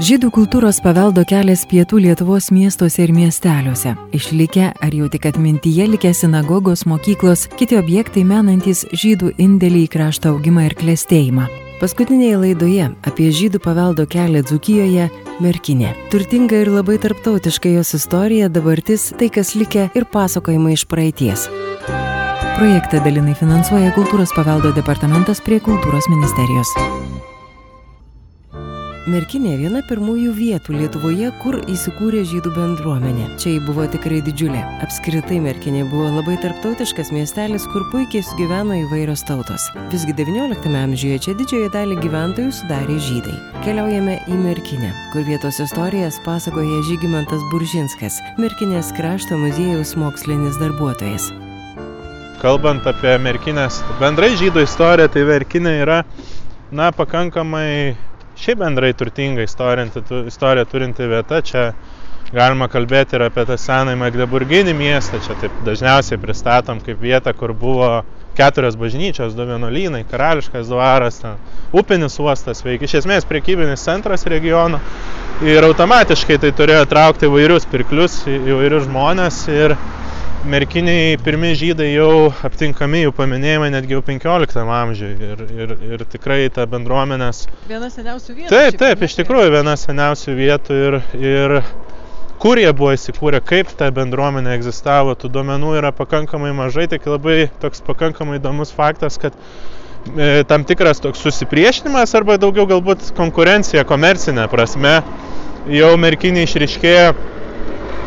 Žydų kultūros paveldo kelias pietų Lietuvos miestuose ir miesteliuose. Išlikę ar jau tik atmintyje likę sinagogos, mokyklos, kiti objektai menantis žydų indėlį į krašto augimą ir klėstėjimą. Paskutinėje laidoje apie žydų paveldo kelią Dzukijoje - Merkinė. Turtinga ir labai tarptautiška jos istorija, dabartis, tai kas likę ir pasakojimai iš praeities. Projektą dalinai finansuoja Kultūros paveldo departamentas prie Kultūros ministerijos. Merkinė viena pirmųjų vietų Lietuvoje, kur įsikūrė žydų bendruomenė. Čia ji buvo tikrai didžiulė. Apskritai Merkinė buvo labai tarptautiškas miestelis, kur puikiai sugyveno įvairios tautos. Visgi XIX amžiuje čia didžiąją dalį gyventojų sudarė žydai. Keliaujame į Merkinę, kur vietos istorijas pasakoja Žygimantas Buržinskas, Merkinės krašto muziejaus mokslinis darbuotojas. Kalbant apie Merkinės bendrai žydų istoriją, tai Merkinė yra, na, pakankamai šiaip bendrai turtinga istorija turinti vieta. Čia galima kalbėti ir apie tą senąjį Magdeburginį miestą. Čia taip dažniausiai pristatom kaip vietą, kur buvo keturios bažnyčios, du vienuolynai, karališkas dvaras, ten, upinis uostas veikia. Iš esmės priekybinis centras regiono. Ir automatiškai tai turėjo traukti įvairius pirklius, įvairius žmonės. Ir merkiniai pirmi žydai jau aptinkami, jų paminėjimai netgi jau 15 amžiuje ir, ir, ir tikrai ta bendruomenės. Viena seniausių vietų. Taip, taip, iš tikrųjų viena seniausių vietų ir, ir kur jie buvo įsikūrę, kaip ta bendruomenė egzistavo, tų duomenų yra pakankamai mažai, tik labai toks pakankamai įdomus faktas, kad e, tam tikras toks susipriešinimas arba daugiau galbūt konkurencija komercinė prasme jau merkiniai išriškėjo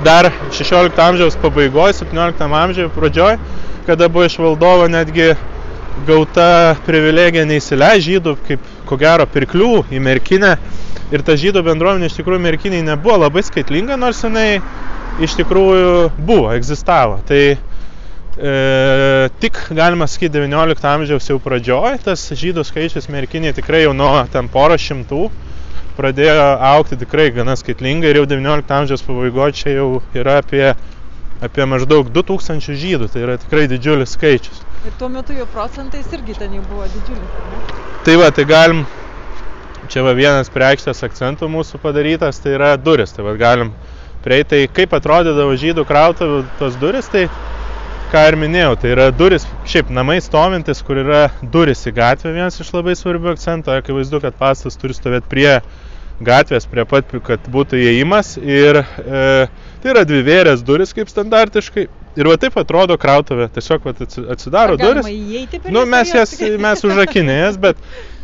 dar 16 amžiaus pabaigoje, 17 amžiaus pradžioje, kada buvo iš valdovo netgi gauta privilegija neįsileis žydų, kaip ko gero pirklių į merkinę. Ir ta žydų bendruomenė iš tikrųjų merkiniai nebuvo labai skaitlinga, nors jinai iš tikrųjų buvo, egzistavo. Tai e, tik galima sakyti 19 amžiaus jau pradžioje tas žydų skaičius merkiniai tikrai jau nuo ten poro šimtų pradėjo aukti tikrai gana skaitlingai ir jau 19 amžiaus pabaigoje čia jau yra apie, apie maždaug 2000 žydų, tai yra tikrai didžiulis skaičius. Ir tuo metu jo procentais irgi ten jau buvo didžiulis? Tai va, tai galim, čia va vienas preikštės akcentų mūsų padarytas, tai yra duris, tai va galim prieiti, tai kaip atrodydavo žydų krautuvų tos duris, tai ką ir minėjau, tai yra duris, šiaip namai stovintis, kur yra duris į gatvę, vienas iš labai svarbių akcentų, akivaizdu, kad pastas turi stovėti prie gatvės prie pat, kad būtų įėjimas ir e, tai yra dvi vėrės duris kaip standartiškai. Ir va taip atrodo krautuvė, tiesiog va, atsidaro duris. Nu, mes jas, mes užrakinėjęs, bet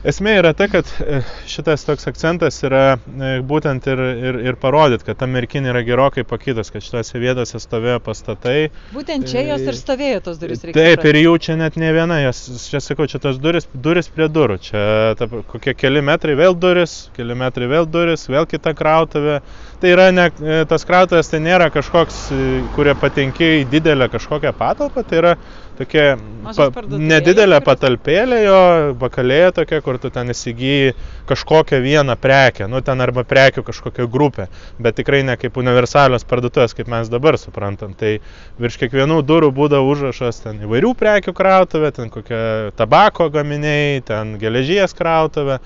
Esmė yra ta, kad e, šitas toks akcentas yra e, būtent ir, ir, ir parodyt, kad ta merkinė yra gerokai pakytas, kad šitose vietose stovėjo pastatai. Būtent čia jos ir stovėjo tos duris. Taip, ir jų čia net ne viena, jos, čia sakau, čia tos duris, duris prie durų, čia ta, kokie keli metrai vėl duris, keli metrai vėl duris, vėl kita krautuvė. Tai yra ne, e, tas krautuvės tai nėra kažkoks, kurie patenki į didelę kažkokią patalpą, tai yra tokia pa, nedidelė patalpėlė jo, bakalėja tokia, kur tu ten įsigyji kažkokią vieną prekę, nu ten arba prekių kažkokią grupę, bet tikrai ne kaip universalios parduotuvės, kaip mes dabar suprantam. Tai virš kiekvienų durų būdavo užrašas ten įvairių prekių krautuvė, ten kokia tabako gaminiai, ten geležies krautuvė.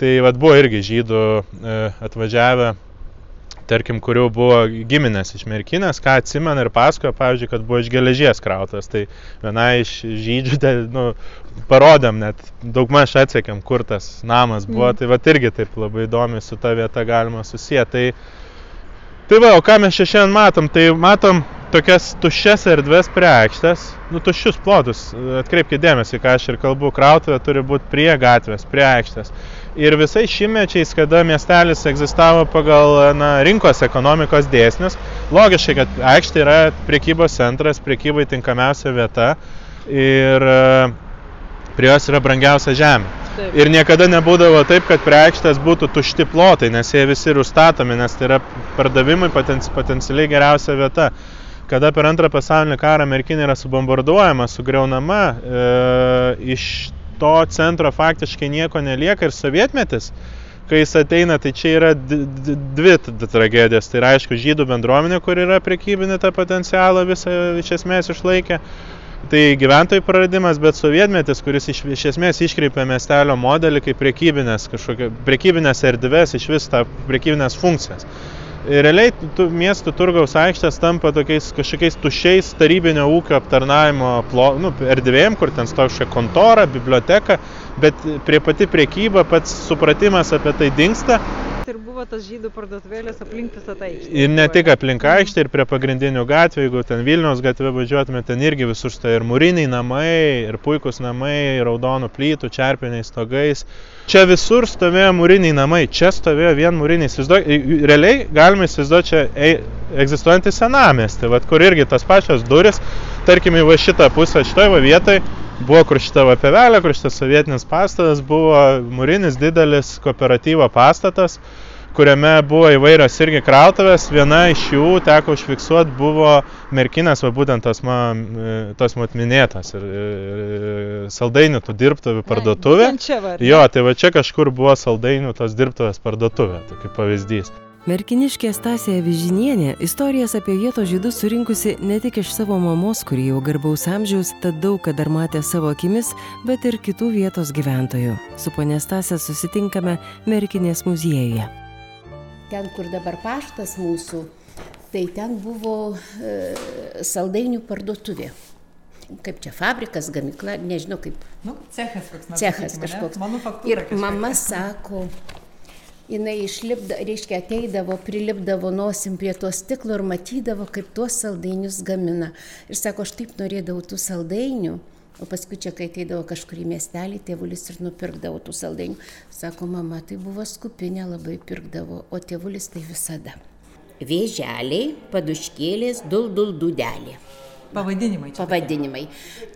Tai vad buvo irgi žydų e, atvažiavę tarkim, kurių buvo giminės iš merkinės, ką atsimena ir pasakojo, pavyzdžiui, kad buvo iš geležies krautas. Tai viena iš žydžių, tai, nu, parodėm net, daugmaž atsiekėm, kur tas namas buvo, mm. tai va irgi taip labai įdomi su ta vieta galima susijęti. Tai, tai va, o ką mes šiandien matom? Tai matom tokias tuščias erdves prie aikštės, nu tuščius plotus, atkreipkite dėmesį, ką aš ir kalbu, krautuvė turi būti prie gatvės, prie aikštės. Ir visais šimmečiais, kada miestelis egzistavo pagal na, rinkos ekonomikos dėsnius, logiškai, kad aikštė yra priekybos centras, priekybai tinkamiausia vieta ir e, prie jos yra brangiausia žemė. Taip. Ir niekada nebūdavo taip, kad prie aikštės būtų tušti plotai, nes jie visi ir užstatomi, nes tai yra pardavimui potencialiai geriausia vieta kada per antrą pasaulinį karą merkinė yra subombarduojama, sugriaunama, e, iš to centro faktiškai nieko nelieka ir sovietmetis, kai jis ateina, tai čia yra dvi tragedijos. Tai yra aišku žydų bendruomenė, kur yra prekybinė tą potencialą visą iš esmės išlaikė. Tai gyventojų praradimas, bet sovietmetis, kuris iš, iš esmės iškreipia miestelio modelį kaip priekybinės, priekybinės erdvės, iš vis tą priekybinės funkcijas. Realiai tu, miestų turgaus aikštės tampa tokiais kažkokiais tušiais tarybinio ūkio aptarnaimo plo, nu, erdvėjim, kur ten stovi kažkokia kontora, biblioteka, bet prie pati priekyba, pats supratimas apie tai dinksta Ir buvo tas žydų parduotuvėlės aplink visą tą aikštę. Ir ne tik aplink aikštę, ir prie pagrindinių gatvių, jeigu ten Vilniaus gatvė važiuotume, ten irgi visur štai ir mūriniai namai, ir puikus namai, raudonų plytų, čerpiniais stogais. Čia visur stovėjo mūriniai namai, čia stovėjo vien mūriniai. Realiai galime įsivaizduoti čia egzistuojantį senamestį, kur irgi tas pačios duris, tarkime, va šitą pusę, šitoje va vietoje buvo kur šita va pievelė, kur šitas sovietinis pastatas, buvo mūrinis didelis kooperatyvo pastatas, kuriame buvo įvairios irgi krautuvės, viena iš jų teko užfiksuoti buvo merkinės, va būtent tos, man, tos mat minėtas ir, ir saldainių tų dirbtuvių parduotuvė. Ne, čia var. Jo, tai va čia kažkur buvo saldainių tos dirbtuvės parduotuvė, tai kaip pavyzdys. Merkiniškė Stasija Vižinienė istorijas apie vietos žydus surinkusi ne tik iš savo mamos, kuri jau garbaus amžiaus, tad daug ką dar matė savo akimis, bet ir kitų vietos gyventojų. Su ponė Stasė susitinkame Merkinės muziejuje. Ten, kur dabar paštas mūsų, tai ten buvo e, saldainių parduotuvė kaip čia fabrikas, gamykla, nežinau kaip. Nu, cechas koks nors. Cechas kažkoks. Ir mama sako, jinai išlipda, reiškia, ateidavo, prilipdavo nosim prie to stiklo ir matydavo, kaip tuos saldainius gamina. Ir sako, aš taip norėdavau tų saldainių. O paskui čia, kai ateidavo kažkurį miestelį, tėvulis ir nupirkdavo tų saldainių. Sako, mama, tai buvo skupinė, labai pirkdavo, o tėvulis tai visada. Vėželiai, paduškėlės, dul dul dudelė. Pavadinimai. Čia Pavadinimai.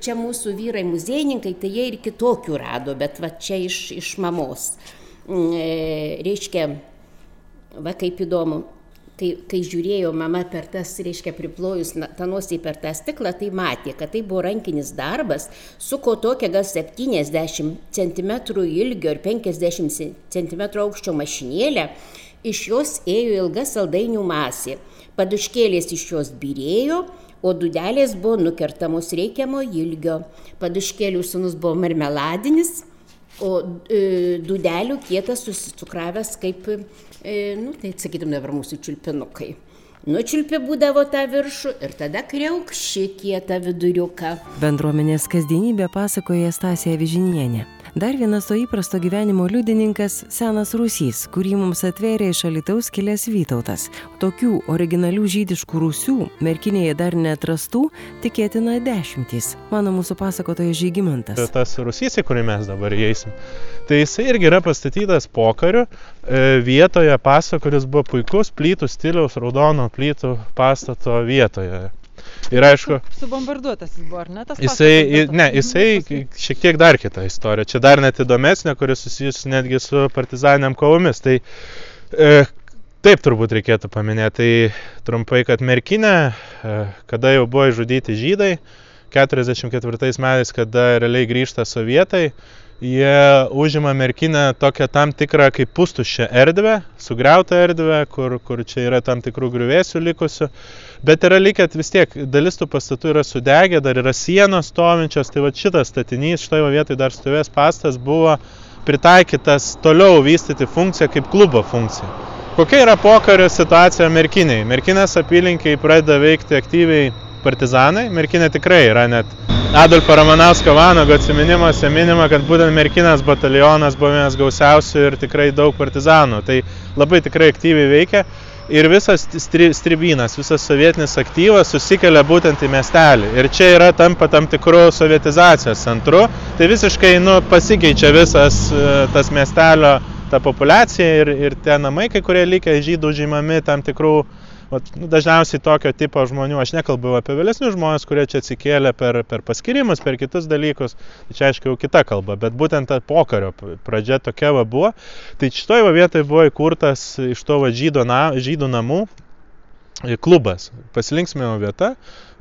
Čia mūsų vyrai muziejininkai, tai jie ir kitokių rado, bet va čia iš, iš mamos. Mm, e, reiškia, va kaip įdomu, kai, kai žiūrėjo mama per tas, reiškia, priplojus tą nosį per tą stiklą, tai matė, kad tai buvo rankinis darbas, suko tokia gal 70 cm ilgio ir 50 cm aukščio mašinėlę, iš jos ėjo ilga saldainių masė, paduškėlės iš jos birėjo, o dudelės buvo nukertamos reikiamo ilgio. Paduškėlių sunus buvo marmeladinis, O e, dudelių kietas susicukravęs kaip, e, nu, tai sakytum dabar mūsų čiulpinukai. Nučiulpi būdavo tą viršų ir tada kreukši kietą viduriuką. Bendruomenės kasdienybė pasakoja Stasija Vižinienė. Dar vienas to įprasto gyvenimo liudininkas - senas rūsys, kurį mums atvėrė iš Alitaus kilęs Vytautas. Tokių originalių žydiškų rūsių merkinėje dar netrastų tikėtina dešimtys, mano mūsų pasakotojas Žygimantas. Tas rūsys, į kurį mes dabar įeisim, tai jisai irgi yra pastatytas pokariu e, vietoje paso, kuris buvo puikus plytų stiliaus raudono plytų pastato vietoje. Ir aišku. Subombarduotas jis buvo, ar ne? Tas jisai, ne, jisai šiek tiek dar kita istorija. Čia dar net įdomesnė, kuris susijusi netgi su partizaniam kovomis. Tai e, taip turbūt reikėtų paminėti. Tai trumpai, kad Merkinė, e, kada jau buvo išžudyti žydai, 44 metais, kada realiai grįžta sovietai, jie užima merkinę tokią tam tikrą kaip pustuščią erdvę, sugriautą erdvę, kur, kur čia yra tam tikrų griuvėsių likusių. Bet yra likę vis tiek, dalis tų pastatų yra sudegę, dar yra sienos stovinčios, tai va šitas statinys, šitoje vietoje dar stovės pastas buvo pritaikytas toliau vystyti funkciją kaip klubo funkciją. Kokia yra pokario situacija Merkiniai? Merkinės apylinkiai pradeda veikti aktyviai partizanai. Merkinė tikrai yra net Adolfo Ramanausko Vanago atsiminimuose minima, kad būtent Merkinės batalionas buvo vienas gausiausių ir tikrai daug partizanų. Tai labai tikrai aktyviai veikia ir visas stri, stribynas, visas sovietinis aktyvas susikelia būtent į miestelį. Ir čia yra tampa tam tikrų sovietizacijos centru. Tai visiškai nu, pasikeičia visas e, tas miestelio ta populiacija ir, ir tie namai, kai kurie likę žydų žymami tam tikrų vat, nu, dažniausiai tokio tipo žmonių, aš nekalbu apie vėlesnius žmonės, kurie čia atsikėlė per, per paskirimus, per kitus dalykus, tai čia aišku jau kita kalba, bet būtent ta pokario pradžia tokia va buvo. Tai šitoje vietoje buvo įkurtas iš to va žydų, na, žydų namų klubas, pasilinksmėjo vieta.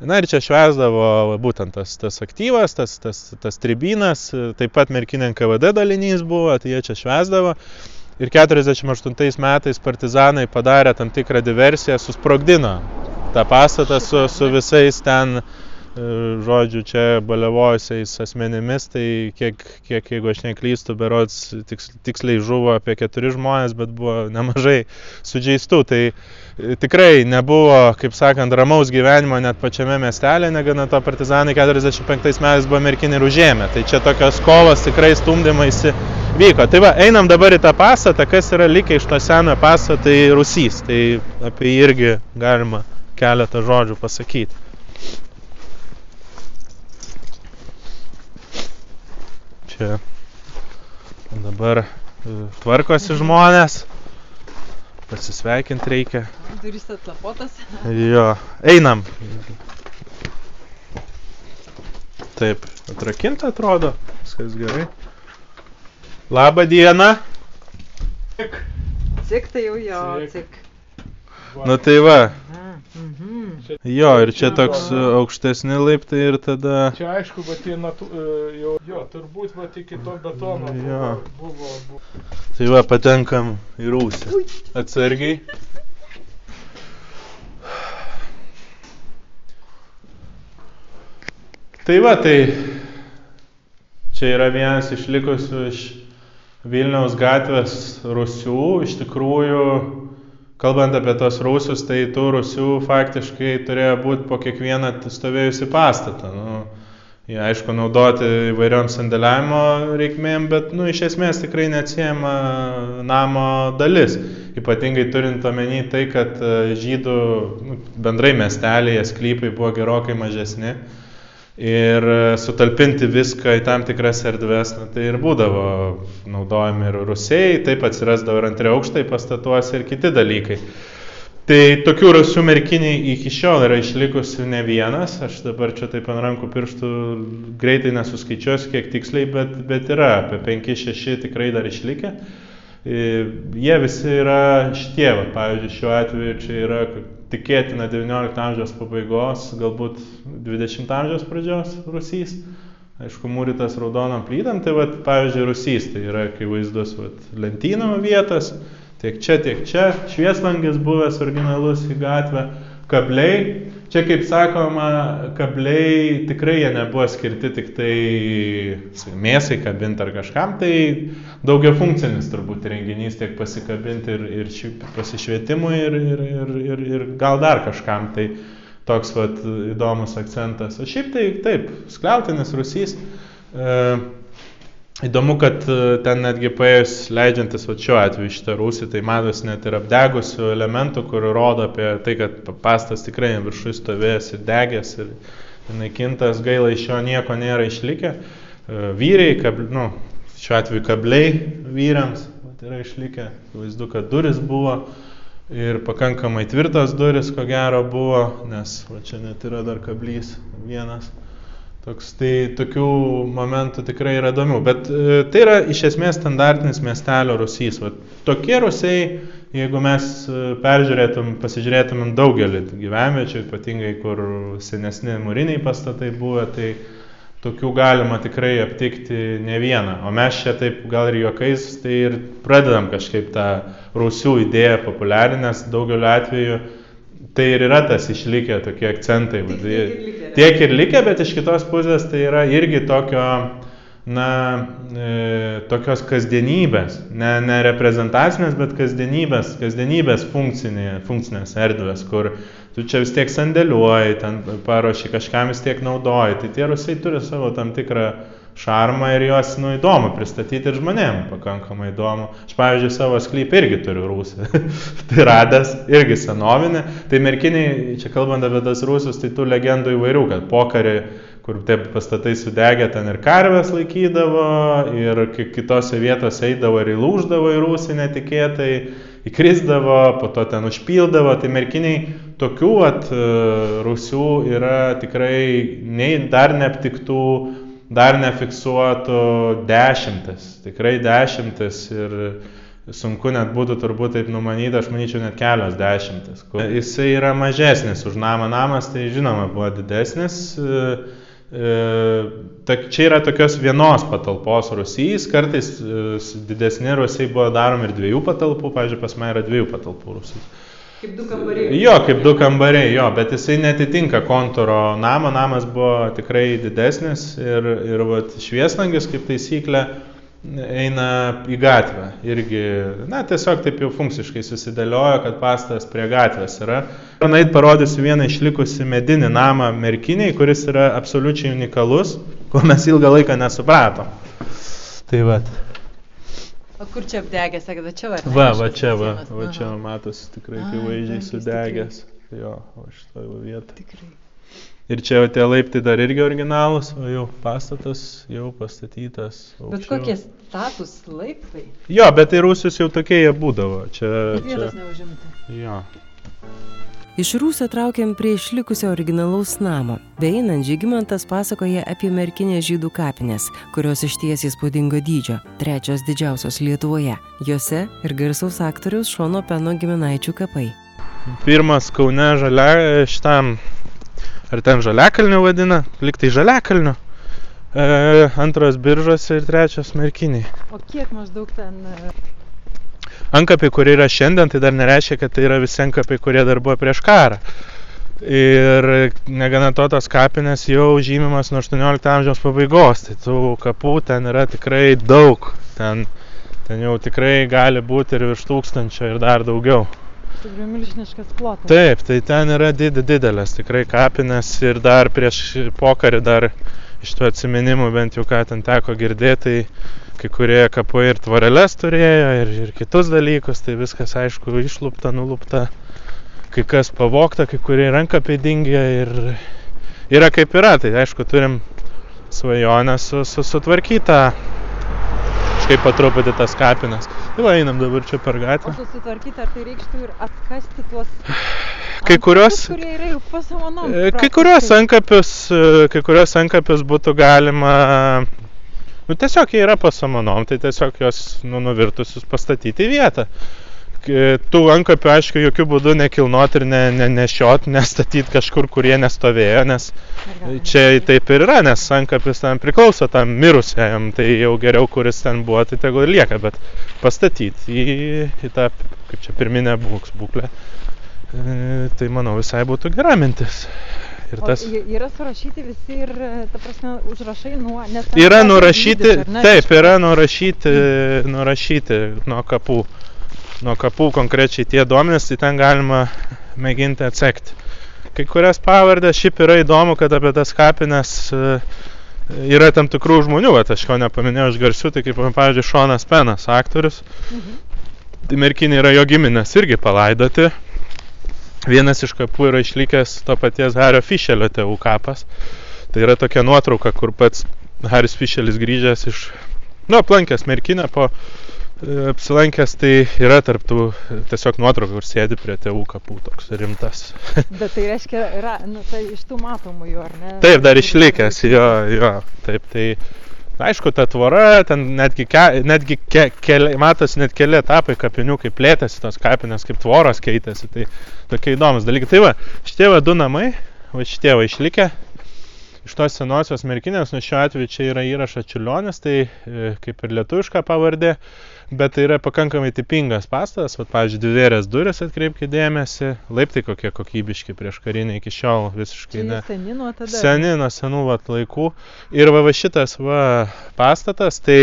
Na ir čia švesdavo būtent tas, tas aktyvas, tas, tas, tas tribinas, taip pat Merkinė KVD dalinys buvo, tai jie čia švesdavo ir 48 metais partizanai padarė tam tikrą diversiją, susprogdino tą pastatą su, su visais ten žodžiu, čia balevojusiais asmenimis, tai kiek, kiek jeigu aš neklystu, berots tiks, tiksliai žuvo apie keturi žmonės, bet buvo nemažai sužeistų. Tai tikrai nebuvo, kaip sakant, ramaus gyvenimo net pačiame miestelė, negana to partizanai 45 metais buvo merkinį ir užėmė. Tai čia tokios kovos tikrai stumdymaisi vyko. Tai va, einam dabar į tą pastatą, kas yra likę iš to seno pastato, tai Rusys. Tai apie jį irgi galima keletą žodžių pasakyti. Čia dabar e, tvarkosi žmonės, pasisveikinti reikia. Durys atlapotas. Jo, einam. Taip, atrakinta atrodo, viskas gerai. Labą dieną. Cik tai jau jo, Cik. cik. Nu tai va, Mhm. jo, ir čia toks e, aukštesni laiptai ir tada... Čia aišku, bet tie natu, e, jau, jo, turbūt va iki to betono buvo, Jo. buvo, buvo. Tai va, patenkam į rūsį. Atsargiai. Tai va, tai čia yra vienas išlikusių iš Vilniaus gatvės rusių. Iš tikrųjų, kalbant apie tos rusius, tai tų rusių faktiškai turėjo būti po kiekvieną stovėjusi pastatą. Nu, Jie aišku naudoti įvairiom sandėliavimo reikmėm, bet nu, iš esmės tikrai neatsiejama namo dalis. Ypatingai turint omeny tai, kad e, žydų nu, bendrai miestelėje sklypai buvo gerokai mažesni. Ir e, sutalpinti viską į tam tikras erdves, na, tai ir būdavo naudojami ir rusiai, taip atsirasdavo ir antri aukštai pastatuose ir kiti dalykai. Tai tokių rasių merkiniai iki šiol yra išlikusių ne vienas, aš dabar čia taip ant rankų pirštų greitai nesuskaičiuosiu kiek tiksliai, bet, bet yra apie 5-6 tikrai dar išlikę. E, Jie visi yra šitie, va, pavyzdžiui, šiuo atveju čia yra tikėtina 19 amžiaus pabaigos, galbūt 20 amžiaus pradžios rusys. Aišku, mūrytas raudonom plytam, tai va, pavyzdžiui, rusys, tai yra akivaizdus va, lentyno vietas, tiek čia, tiek čia, švieslangis buvęs originalus į gatvę, kabliai, čia kaip sakoma, kabliai tikrai jie nebuvo skirti tik tai mėsai kabinti ar kažkam, tai daugia funkcinis turbūt renginys tiek pasikabinti ir, ir pasišvietimui ir, ir, ir, ir, ir gal dar kažkam, tai toks vat įdomus akcentas. O šiaip tai taip, skliautinis rusys. E, Įdomu, kad e, ten netgi paėjus leidžiantis va šiuo atveju šitą rūsį, tai matosi net ir apdegusių elementų, kur rodo apie tai, kad pastas tikrai viršui stovėjęs ir degęs ir naikintas, gaila iš jo nieko nėra išlikę. E, Vyriai, kab, nu, šiuo atveju kabliai vyrams vat yra išlikę, vaizdu, kad duris buvo ir pakankamai tvirtas duris, ko gero buvo, nes va čia net yra dar kablys vienas. Toks, tai tokių momentų tikrai yra įdomių, bet e, tai yra iš esmės standartinis miestelio rusys. Va, tokie rusiai, jeigu mes e, peržiūrėtum, pasižiūrėtumėm daugelį gyvenviečių, ypatingai kur senesni mūriniai pastatai buvo, tai tokių galima tikrai aptikti ne vieną. O mes čia taip gal ir juokais, tai ir pradedam kažkaip tą rusių idėją populiarinęs daugeliu atveju. Tai ir yra tas išlikę tokie akcentai. tai- tiek ir likę. Tiek ir likę, bet iš kitos pusės tai yra irgi tokio, na, e, tokios kasdienybės, ne, ne reprezentacinės, bet kasdienybės, kasdienybės funkcinė, funkcinės erdvės, kur tu čia vis tiek sandėliuoji, ten paruoši kažkam vis tiek naudoji. Tai tie rusai turi savo tam tikrą šarmą ir juos, nu, įdomu pristatyti ir žmonėm pakankamai įdomu. Aš, pavyzdžiui, savo sklypą irgi turiu rūsį. tai radęs, irgi senovinė. Tai merkiniai, čia kalbant apie tas rūsius, tai tų legendų įvairių, kad pokarį, kur tie pastatai sudegė, ten ir karvės laikydavo, ir ki- kitose vietose eidavo ir įlūždavo į rūsį netikėtai, įkrisdavo, po to ten užpildavo. Tai merkiniai tokių at, rūsių yra tikrai nei dar neaptiktų, dar nefiksuotų dešimtis, tikrai dešimtis ir sunku net būtų turbūt taip numanyti, aš manyčiau net kelios dešimtis. Jisai yra mažesnis už namą, namas tai žinoma buvo didesnis. e, e, Čia yra tokios vienos patalpos rusys, kartais e, didesni rusiai buvo daromi ir dviejų patalpų, pavyzdžiui, pas mane yra dviejų patalpų rusys. Kaip du kambariai. Jo, kaip du kambariai, jo, bet jisai netitinka kontūro namo, namas buvo tikrai didesnis ir, ir vat, švieslangis kaip taisyklė eina į gatvę. Irgi, na, tiesiog taip jau funkciškai susidėliojo, kad pastatas prie gatvės yra. Nait parodysiu vieną išlikusi medinį namą merkiniai, kuris yra absoliučiai unikalus, ko mes ilgą laiką nesupratom. Tai va. O kur čia apdegęs, sakė, čia va. Va, va čia, va, va čia matosi tikrai akivaizdžiai sudegęs. Jo, o šitoje va vietoje. Tikrai. Ir čia va tie laiptai dar irgi originalus, o jau pastatas jau pastatytas. Bet aukščiau. kokie status laiptai? Jo, bet tai Rusijos jau tokie jie būdavo. Čia, Bet čia. vietos neužimta. Jo. Iš rūsio traukiam prie išlikusio originalaus namo. Beeinant, Žygimantas pasakoja apie merkinės žydų kapines, kurios išties įspūdingo dydžio, trečios didžiausios Lietuvoje. Jose ir garsaus aktoriaus Šono Peno giminaičių kapai. Pirmas Kaune žalia, šitam, ar ten žaliakalniu vadina, liktai žaliakalniu. E, antras biržose ir trečias merkiniai. O kiek maždaug ten... Ankapiai, kurie yra šiandien, tai dar nereiškia, kad tai yra visi ankapiai, kurie dar buvo prieš karą. Ir negana to, tos kapinės jau žymimas nuo 18 amžiaus pabaigos, tai tų kapų ten yra tikrai daug. Ten, ten jau tikrai gali būti ir virš tūkstančio ir dar daugiau. Tikrųjų milžiniškas plotas. Taip, tai ten yra did, didelės tikrai kapinės ir dar prieš pokarį dar iš tų atsiminimų bent jau ką ten teko girdėti, tai kai kurie kapai ir tvareles turėjo ir, ir kitus dalykus, tai viskas aišku išlupta, nulupta, kai kas pavokta, kai kurie ranka pėdingė ir yra kaip yra, tai aišku turim svajonę su, su, sutvarkytą kažkaip patruputį tas kapinas. Tai va, einam dabar čia per O gatvę. susitvarkyti, ar tai reikštų ir atkasti tuos... Kai kurios- Kai kurios ankapius, e, kai kurios ankapius būtų galima, nu tiesiog jie yra pasamanom, tai tiesiog juos nu, nuvirtusius pastatyti į vietą. Tų ankapių, aišku, jokių būdų nekilnot ir ne, ne, nešiot, nestatyti kažkur, kurie nestovėjo, nes čia taip ir yra, nes ankapis tam priklauso tam mirusiajam, tai jau geriau, kuris ten buvo, tai tegul ir lieka, bet pastatyti į, į tą, kaip čia, pirminę būklę, e, tai manau visai būtų gera mintis. Ir O tas y- yra surašyti visi ir, e, ta prasme, užrašai nuo... Nes yra nurašyti, dydis, ne, taip, yra nurašyti, nurašyti nuo kapų. Nuo kapų konkrečiai tie duomenys, tai ten galima mėginti atsekti. Kai kurias pavardės šiaip yra įdomu, kad apie tas kapines e, yra tam tikrų žmonių, bet aš ko nepaminėjau iš garsių, tai kaip pavyzdžiui Šonas Penas, aktorius. Mhm. Tai merkinė yra jo giminės irgi palaidoti. Vienas iš kapų yra išlikęs to paties Hario Fišelio tėvų kapas. Tai yra tokia nuotrauka, kur pats Haris Fišelis grįžęs iš, nu, aplankęs merkinę po e, apsilankęs, tai yra tarptų tiesiog nuotrauka, kur sėdi prie tėvų kapų toks rimtas. Bet tai reiškia, yra, nu, tai iš tų matomų jų, ar ne? Taip, dar išlikęs, jo, jo, taip, tai aišku, ta tvora, ten netgi, ke, netgi ke, keli, matosi net keli etapai kapinių, kaip plėtėsi tos kapinės, kaip tvoros keitėsi, tai tokie įdomus dalykai. Tai va, šitie va du namai, va šitie va išlikę, iš tos senosios merkinės, nu šiuo atveju čia yra įrašas Čiulionis, tai e, kaip ir lietuviška pavardė, bet tai yra pakankamai tipingas pastatas, va, pavyzdžiui, dvivėrės duris atkreipkite dėmesį, laiptai kokie kokybiški prieš karinį iki šiol visiškai ne. seni nuo tada. Seni nuo senų vat, laikų. Ir va, va šitas va, pastatas, tai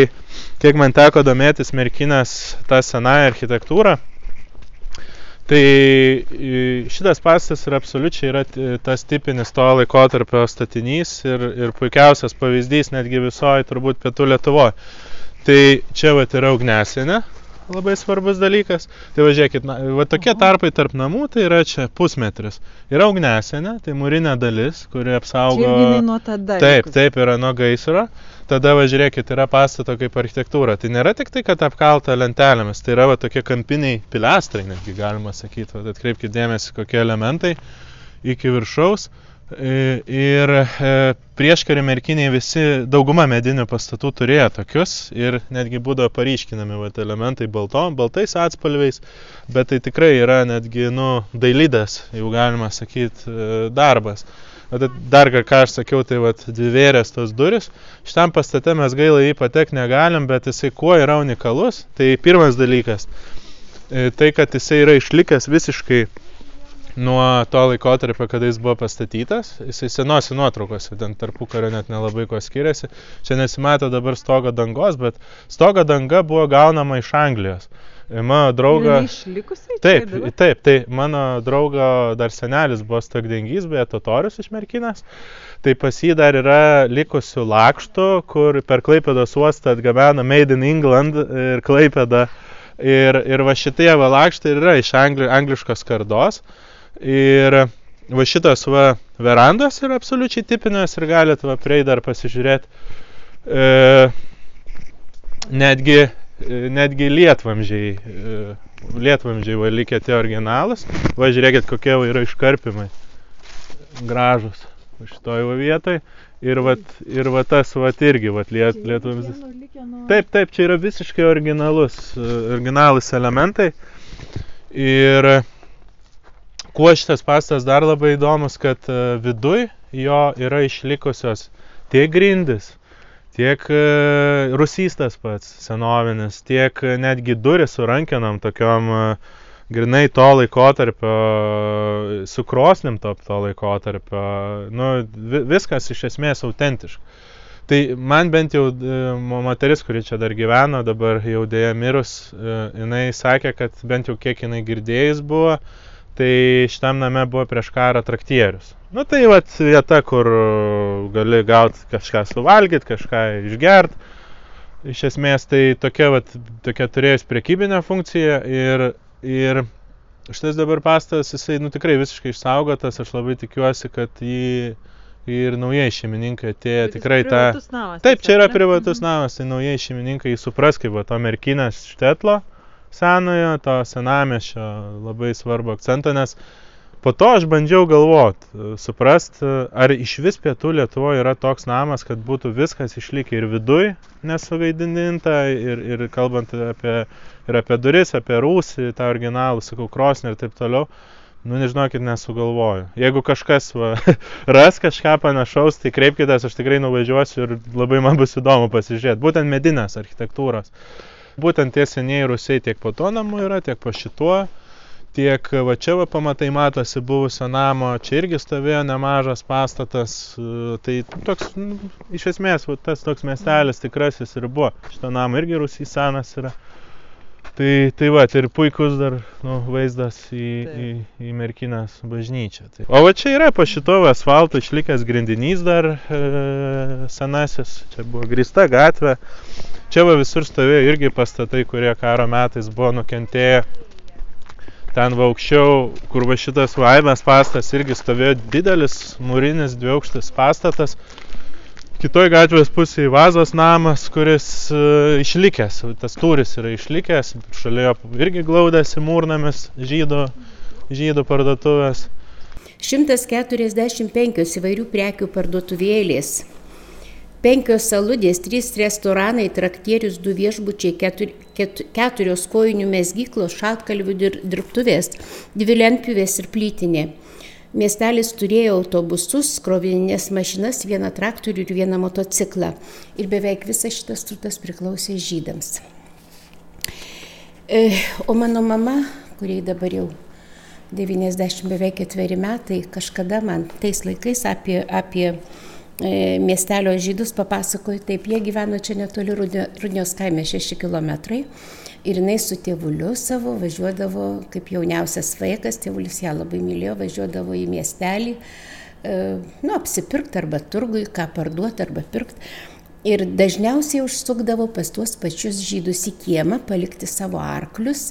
kiek man teko domėtis merkinės tą senąją architektūrą, tai šitas pastatas yra absoliučiai yra tas tipinis to laikotarpio statinys ir, ir puikiausias pavyzdys netgi visoji turbūt pietų Lietuvoje. Tai čia va yra ugnesienė, labai svarbus dalykas. Tai važiuokit, va tokie tarpai tarp namų, tai yra čia pusmetris. Yra ugnesienė, tai mūrinė dalis, kuri apsaugo... nuo tada. Taip, taip yra nuo gaisro. Tada važiuokit, yra pastato kaip architektūra. Tai nėra tik tai, kad apkalta lentelėmis, tai yra va tokie kampiniai pilastrai, netgi galima sakyti. Atkreipkite dėmesį, kokie elementai iki viršaus. E, Ir e, prieškarį merkiniai visi, dauguma medinių pastatų turėjo tokius ir netgi būdavo paryškinami va, elementai baltom, baltais atspalviais, bet tai tikrai yra netgi, nu, dailydės, jau galima sakyti, darbas. Bet dar ką aš sakiau, tai vat dvivėrės tos duris. Šitam pastate mes gaila jį patek negalim, bet jisai kuo yra unikalus. Tai pirmas dalykas, e, tai kad jisai yra išlikęs visiškai nuo to laikotarpio, kada jis buvo pastatytas. Jisai senose nuotraukose, ten tarpu kario net nelabai ko skiriasi. Čia nesimato dabar stogo dangos, bet stogo danga buvo gaunama iš Anglijos. Mano drauga... Išlikusiai? čia Taip, taip, tai mano draugo dar senelis buvo stogdengys, beje, totorius iš Merkinės. Tai pas jį dar yra likusių lakštų, kur per Klaipėdos uostą atgabeno Made in England ir Klaipėda. Ir, ir va šitie va lakštai ir yra iš angli, angliškos kardos. Ir va šitas va verandas yra absoliučiai tipinės ir galite va prieiti dar pasižiūrėti. E, netgi, e, netgi lietvamžiai, e, lietvamžiai va likę tie originalas. Va žiūrėkit, kokie va yra iškarpimai. Gražus šitoj va vietoj. Ir va, ir va tas va irgi va liet, lietvamzdis. Taip, taip, čia yra visiškai originalus, e, originalus elementai. Ir kuo šitas pastas dar labai įdomus, kad e, viduj jo yra išlikusios tiek grindis, tiek e, rusys tas pats senovinis, tiek e, netgi duris su rankenom tokiom grinai to laikotarpio, su krosnim to, to laikotarpio. Nu, vi, viskas iš esmės autentiška. Tai man bent jau mo- moteris, kuri čia dar gyveno, dabar jau dėja mirus, jinai sakė, kad bent jau kiek jinai girdėjus buvo, tai šitam name buvo prieš karą traktierius. Nu tai vat vieta, kur gali gauti kažką suvalgyti, kažką išgert. Iš esmės tai tokia, vat, tokia turėjus prekybinę funkciją ir, ir šitas dabar pastas, jisai nu, tikrai visiškai išsaugotas, aš labai tikiuosi, kad jį ir naujai šeimininkai atėjo Bet tikrai tą... privatus namas Taip, čia yra privatus Mhm. namas, tai naujai šeimininkai supras, kaip va, to merkinės štetlo senojo, to senamešio labai svarbu akcentą, nes po to aš bandžiau galvot, suprast, ar iš vis pietų Lietuvoje yra toks namas, kad būtų viskas išlikę ir viduj nesuvaidinta, ir, ir kalbant apie, ir apie duris, apie rūsį, tą originalų, sakau, krosnį ir taip toliau. Nu, nežinokit, nesugalvoju. Jeigu kažkas va, ras kažką panašaus, tai kreipkitės, aš tikrai nuvažiuosiu ir labai man bus įdomu pasižiūrėti. Būtent medinės architektūros. Būtent tie senieji rusiai tiek po to namu yra, tiek po šituo. Tiek va čia va pamatai matosi buvusio namo, čia irgi stovėjo nemažas pastatas. e, Tai toks, nu, iš esmės, va, tas toks miestelis tikrasis ir buvo. Šito namo irgi rusys senas yra. Tai, tai va, ir puikus dar nu, vaizdas į, į, į Merkinės bažnyčią. Tai. O va čia yra po šito asfalto išlikęs grindinys dar e, senasis, čia buvo grįsta gatvė. Čia va visur stovėjo irgi pastatai, kurie karo metais buvo nukentėję. Ten va aukščiau, kur va šitas vaibės pastas irgi stovėjo didelis mūrinis dviaukštis pastatas. Kitoj gatvės pusėje vazos namas, kuris e, išlikęs, tas turis yra išlikęs, šalia jo irgi glaudėsi mūrnamis žydų, žydų parduotuvės. 145 įvairių prekių parduotuvėlės, 5 saludės, 3 restoranai, traktierius, 2 viešbučiai, 4 kojinių mesgyklos, šaltkalvių dir- dirbtuvės, 2 lentpjuvės ir plytinė. Miestelis turėjo autobusus, krovininės mašinas, vieną traktorių ir vieną motociklą. Ir beveik visas šitas turtas priklausė žydams. E, O mano mama, kuriai dabar jau 90 beveik ketveri metai, kažkada man tais laikais apie, apie e, miestelio žydus papasakojo, taip jie gyveno čia netoli Rudnio- Rudnios kaime 6 km. Ir jinai su tėvuliu savo važiuodavo, kaip jauniausias vaikas, tėvulis ją labai mylėjo, važiuodavo į miestelį, e, nu, apsipirkti arba turgui, ką parduoti arba pirkti. Ir dažniausiai užsukdavo pas tuos pačius žydus į kiemą, palikti savo arklius.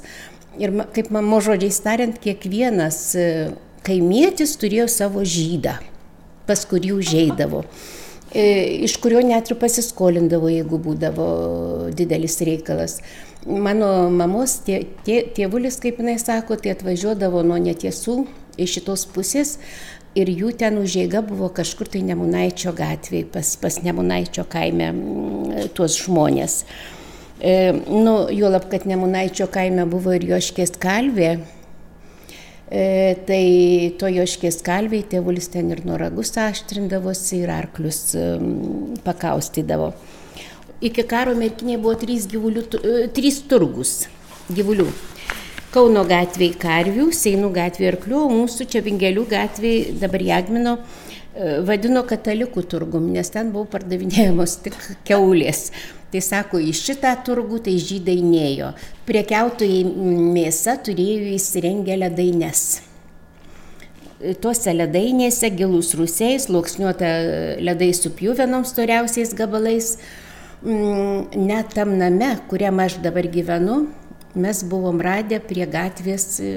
Ir kaip mamo žodžiais tariant, kiekvienas e, kaimietis turėjo savo žydą, pas kurį užeidavo. E, Iš kurio net ir pasiskolindavo, jeigu būdavo didelis reikalas. Mano mamos tė, tė, tėvulis, kaip jinai sako, tai atvažiuodavo nuo netiesų iš šitos pusės ir jų ten užėga buvo kažkur tai Nemunaičio gatvėje, pas, pas Nemunaičio kaime mm, tuos žmonės. E, nu, juolab, kad Nemunaičio kaime buvo ir Joškės kalvė, e, tai to Joškės kalviai tėvulis ten ir noragus aštrindavosi ir arklius mm, pakaustydavo. Iki karo merkinėje buvo trys, gyvulių, e, trys turgus gyvulių. Kauno gatvėje karvių, Seinų gatvėje arklių, mūsų čia Vingelių gatvėje dabar Jagmino e, vadino katalikų turgum, nes ten buvo pardavinėjamos tik keulės. Tai sako, į šitą turgų tai žydai nėjo. Priekiautojai mėsa turėjo įsirengę ledaines. Tuose ledainėse gilus rusiais, sluoksniuota ledai su pjuvenom storiausiais gabalais. Mm, net tam name, kuriam aš dabar gyvenu, mes buvom radę prie gatvės, e,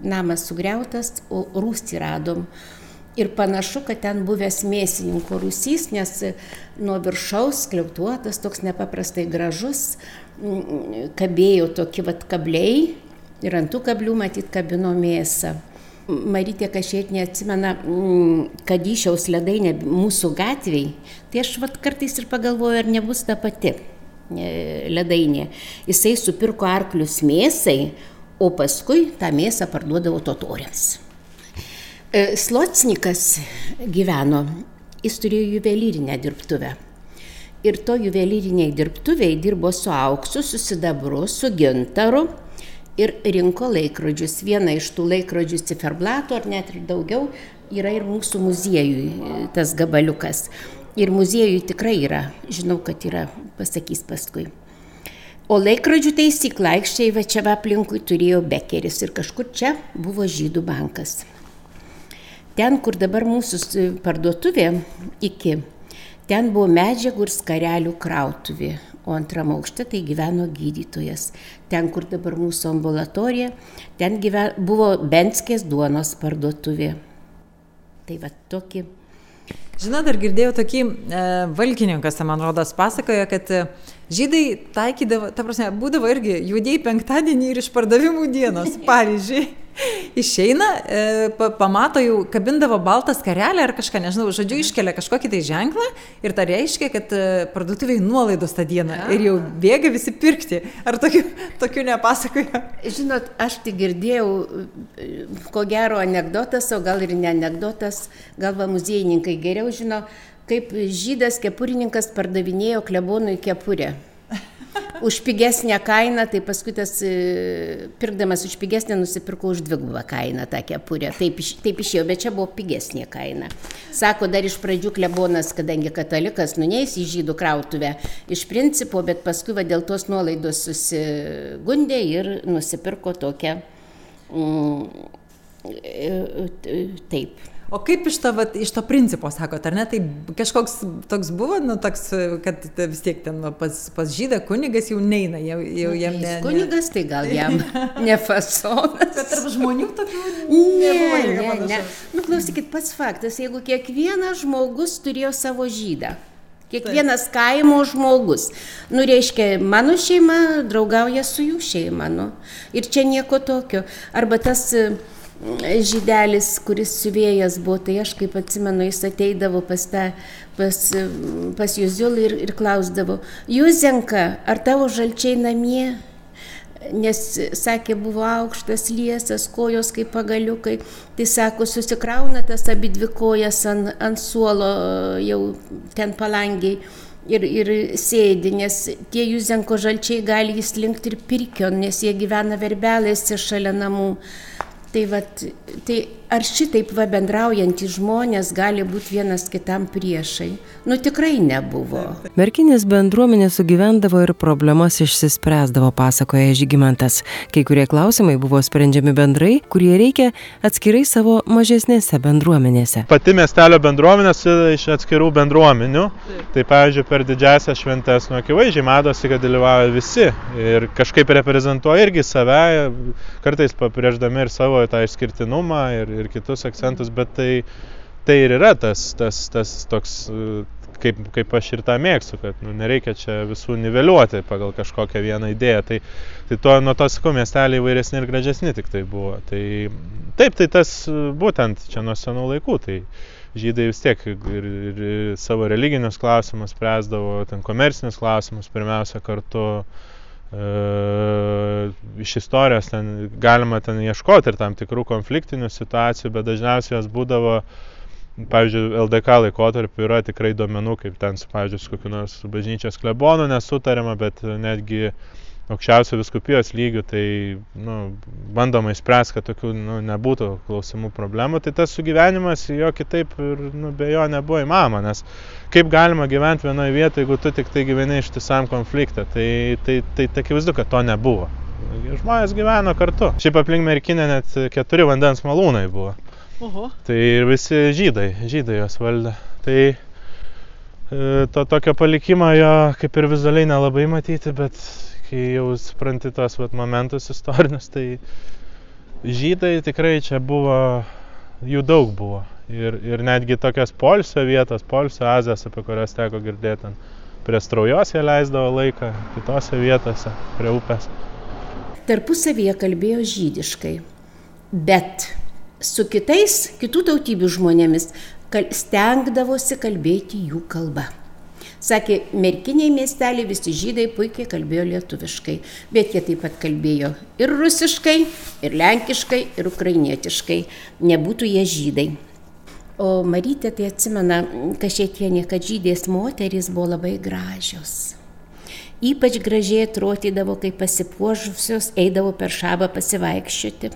namas sugriautas, o rūstį radom. Ir panašu, kad ten buvęs mėsininko rūsys, nes nuo viršaus kliautuotas, toks nepaprastai gražus, kabėjo tokie vat kabliai ir ant tų kablių matyt kabino mėsą. Marytė kažkiek neatsimena, kad išiaus ledainė mūsų gatviai, tai aš vat kartais ir pagalvoju, ar nebus ta pati. E, ledainė. Jisai supirko arklius mėsai, o paskui tą mėsą parduodavo totoriams. E, Slocnikas gyveno, jis turėjo juvelyrinę dirbtuvę. Ir to juvelyriniai dirbtuviai dirbo su auksu, su sidabru, su gintaru ir rinko laikrodžius. Viena iš tų laikrodžių ciferblato, ar net ir daugiau, yra ir mūsų muziejui tas gabaliukas. Ir muziejui tikrai yra, žinau, kad yra, pasakys paskui. O laikrodžių taisyklą aikščiai va čia aplinkui turėjo Bekeris ir kažkur čia buvo žydų bankas. Ten, kur dabar mūsų parduotuvė iki, ten buvo medžiagų ir skarelių krautuvė, o antram aukšte tai gyveno gydytojas. Ten, kur dabar mūsų ambulatorija, ten gyven, buvo Benskės duonos parduotuvė. Tai va tokį Žinot, dar girdėjau tokį e, valkininkas, man rodos, pasakojo, kad e, žydai taikydavo, ta prasme, būdavo irgi judėjai penktadienį ir išpardavimų dienos, pavyzdžiui. Išeina, e, pa, pamato jau, kabindavo baltą skarelę ar kažką, nežinau, žodžiu, iškelia kažkokį tai ženklą ir tai reiškia, kad e, parduotuviai nuolaidos tą dieną ir jau bėga visi pirkti. Ar tokių, tokių nepasakoja? Žinot, aš tik girdėjau, ko gero anegdotas, o gal ir ne anegdotas, gal va muziejininkai geriau žino, kaip žydas kepurininkas pardavinėjo klebonui kepurę už pigesnę kainą, tai paskui tas e, pirkdamas už pigesnę nusipirko už dvigubą kainą tą kepurę. Taip, taip išėjo, bet čia buvo pigesnė kaina. Sako, dar iš pradžių klebonas, kadangi katalikas, nuneis į žydų krautuvę iš principo, bet paskui va, dėl tos nuolaidos susigundė ir nusipirko tokią. Mm, e, e, taip O kaip iš to, vat, iš to principo, sakot, ar ne, tai kažkoks toks buvo, nu, toks, kad vis tiek ten va, pas, pas žydą kunigas jau neina, jau, jau nu, jam ne. Kunigas tai gal jam ne fasonas. Bet tarp žmonių tokių ne. Ne, ne. Nu, klausykit, pats faktas, jeigu kiekvienas žmogus turėjo savo žydą. Kiekvienas kaimo žmogus. Nu, reiškia, mano šeima draugauja su jų šeima. Nu. Ir čia nieko tokio. Arba tas uh, žydelis, kuris siuvėjas buvo, tai aš kaip atsimenu, jis ateidavo pas, tą, pas, pas Juzulį ir, ir klausdavo, Juzenka, ar tavo žalčiai namie? Nes, sakė, buvo aukštas liesas, kojos kaip pagaliukai. Tai sako, susikrauna tas abi dvi kojas ant, ant suolo jau ten palangiai ir, ir sėdi, nes tie Juzenko žalčiai gali įslinkti ir pirkio, nes jie gyvena verbelėse šalia namų. Tai, vat, tai ar šitaip va bendraujantys žmonės gali būti vienas kitam priešai? Nu tikrai nebuvo. Merkinės bendruomenė sugyvendavo ir problemas išsispręsdavo, pasakoja Žygimantas. Kai kurie klausimai buvo sprendžiami bendrai, kurie reikia atskirai savo mažesnėse bendruomenėse. Pati miestelio bendruomenė susideda iš atskirų bendruomenių. Tai pavyzdžiui, per didžiasias šventes, nu akivaizdžiai matosi, kad dalyvauja visi ir kažkaip reprezentuoja irgi save, kartais pabrėždami ir savo tą išskirtinumą ir, ir kitus akcentus, bet tai, tai ir yra tas, tas, tas toks, kaip, kaip aš ir tą mėgstu, kad nu, nereikia čia visų niveliuoti pagal kažkokią vieną idėją. Tai, tai to, nuo to sakau, miesteliai įvairesni ir gražesni tik tai buvo. Tai, taip, tai tas būtent čia nuo senų laikų. Tai, žydai vis tiek ir, ir savo religinius klausimus spręsdavo, ten komercinius klausimus pirmiausia kartu E, iš istorijos ten galima ten ieškoti ir tam tikrų konfliktinių situacijų, bet dažniausiai jos būdavo, pavyzdžiui, LDK laikotarpiu yra tikrai duomenų, kaip ten, pavyzdžiui, su kokiu nors bažnyčios klebonu nesutariama, bet netgi aukščiausio viskupijos lygių, tai nu, bandoma įspręsti, kad tokių nu, nebūtų klausimų problemų, tai tas sugyvenimas jo kitaip ir nu, be jo nebuvo įmanoma, nes kaip galima gyventi vienoje vietoje, jeigu tu tik tai gyveni ištisam konfliktą, tai tai, tai, tai akivaizdu, kad to nebuvo. Žmonės gyveno kartu. Šiaip aplink merkinę net keturi vandens malūnai buvo. Oho. Tai ir visi žydai, žydai jos valdė. Tai e, to tokio palikimo jo kaip ir vizualiai nelabai matyti, bet kai jau supranti tos vat, momentus istorinius, tai žydai tikrai čia buvo, jų daug buvo. Ir, ir netgi tokios polsio vietos, polsio azės, apie kurias teko girdėti, prie straujos jie leisdavo laiką, kitose vietose, prie upės. Tarpusavyje kalbėjo žydiškai, bet su kitais, kitų tautybių žmonėmis stengdavosi kalbėti jų kalba. Sakė, merkiniai miesteliai visi žydai puikiai kalbėjo lietuviškai, bet jie taip pat kalbėjo ir rusiškai, ir lenkiškai, ir ukrainietiškai, nebūtų jie žydai. O Marytė tai atsimena, kažkietienė, kad žydės moterys buvo labai gražios. Ypač gražiai atrodydavo, kai pasipuožusios eidavo per šabą pasivaikščioti.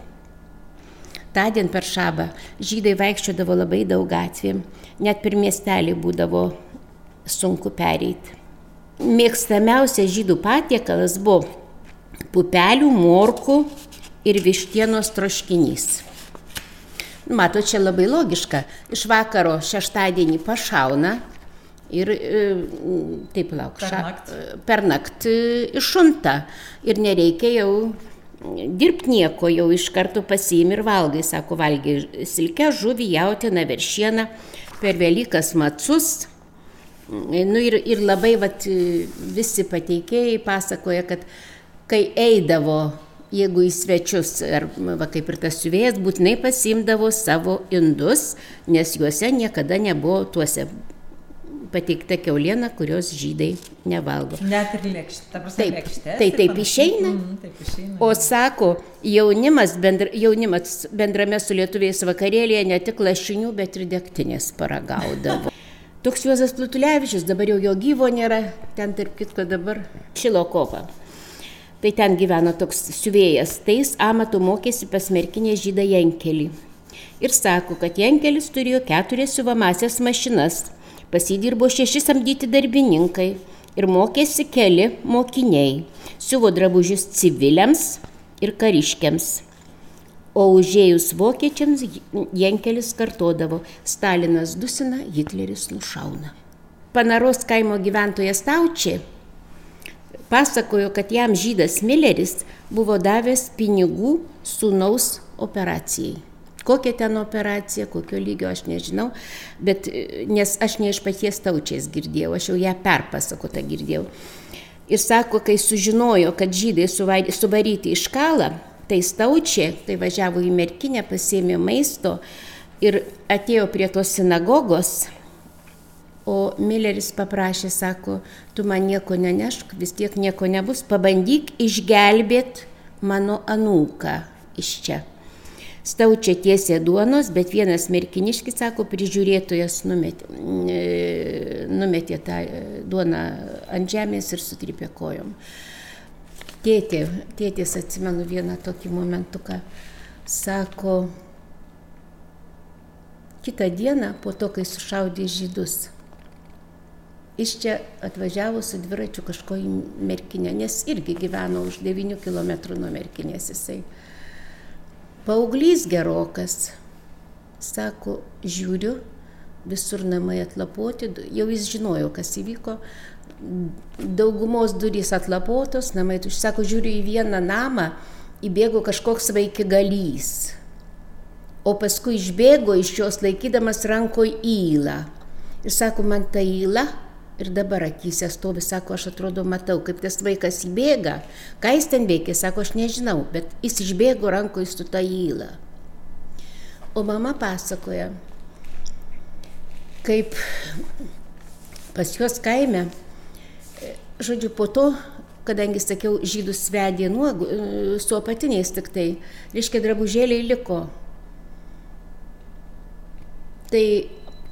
Tądien per šabą žydai vaikščiodavo labai daug gatvėm, net per miestelį būdavo sunku pereiti. Mėgstamiausias žydų patiekalas buvo pupelių, morkų ir vištienos troškinys. Mato, čia labai logiška. Iš vakaro šeštadienį pašauna ir e, taip lauk, Per nakt. per naktį išunta. Ir nereikia jau dirbti nieko, jau iš karto pasiimi ir valgai, sako, valgai silkę, žuvį, jautieną, veršieną, per Velykas macus. Nu ir, ir labai vat, visi pateikėjai pasakoja, kad kai eidavo, jeigu į svečius, ar va, kaip ir tas siuvėjas, būtinai pasimdavo savo indus, nes juose niekada nebuvo tuose pateikta keuliena, kurios žydai nevalgo. Net ir lėkštė. Taip, lėkštės tai taip išeina. Mm, taip išeina. O sako, jaunimas, bendra, jaunimas bendrame su lietuviais vakarėlėje ne tik lašinių, bet ir degtinės paragaudavo. Toks Juozas Plutulevičius, dabar jau jo gyvo nėra, ten tarp kitko dabar Šilokova. Tai ten gyveno toks siuvėjas, tai jis amatų mokėsi pas merkinę žydą Jankelį. Ir sako, kad Jankelis turėjo keturias siuvamasias mašinas, pasidirbo šeši samdyti darbininkai ir mokėsi keli mokiniai. Siuvo drabužius civiliams ir kariškiams. O užėjus vokiečiams Jankelis kartodavo, Stalinas dusina, Hitleris nušauna. Panaros kaimo gyventojas Taučiai pasakojo, kad jam žydas Milleris buvo davęs pinigų sūnaus operacijai. Kokia ten operacija, kokio lygio aš nežinau, bet e, nes aš ne iš paties taučiais girdėjau, aš jau ją perpasakotą girdėjau. Ir sako, kai sužinojo, kad žydai suvaryti iš kalą, tai staučia, tai važiavo į merkinę, pasėmė maisto ir atėjo prie tos sinagogos, o Milleris paprašė, sako, tu man nieko nenešk, vis tiek nieko nebus, pabandyk išgelbėti mano anūką iš čia. Staučia tiesė duonos, bet vienas merkiniškis, sako, prižiūrėtojas numetė, e, numetė tą duoną ant žemės ir sutripė kojom. Tėtė, tėtės atsimenu vieną tokį momentuką, sako, kitą dieną po to, kai sušaudė žydus, iš čia atvažiavo su dviračiu kažko į merkinę, nes irgi gyveno už 9 km nuo merkinės jisai. Pauglys gerokas, sako, žiūriu, visur namai atlapoti, jau jis žinojo, kas įvyko, daugumos durys atlapotos, namai tušti, sako, žiūriu į vieną namą, įbėgo kažkoks vaikigalys, o paskui išbėgo iš jos laikydamas rankoje įlą. Ir sako, man ta įla ir dabar akise stovi, sako, aš atrodo matau, kaip tas vaikas įbėga. Ką jis ten veikia, sako, aš nežinau, bet jis išbėgo rankoje su ta įla. O mama pasakoja, kaip pas juos kaime, žodžiu, po to, kadangi, sakiau, žydus vedė nuogu, su apatiniais tik tai, reiškia, drabužėliai liko. Tai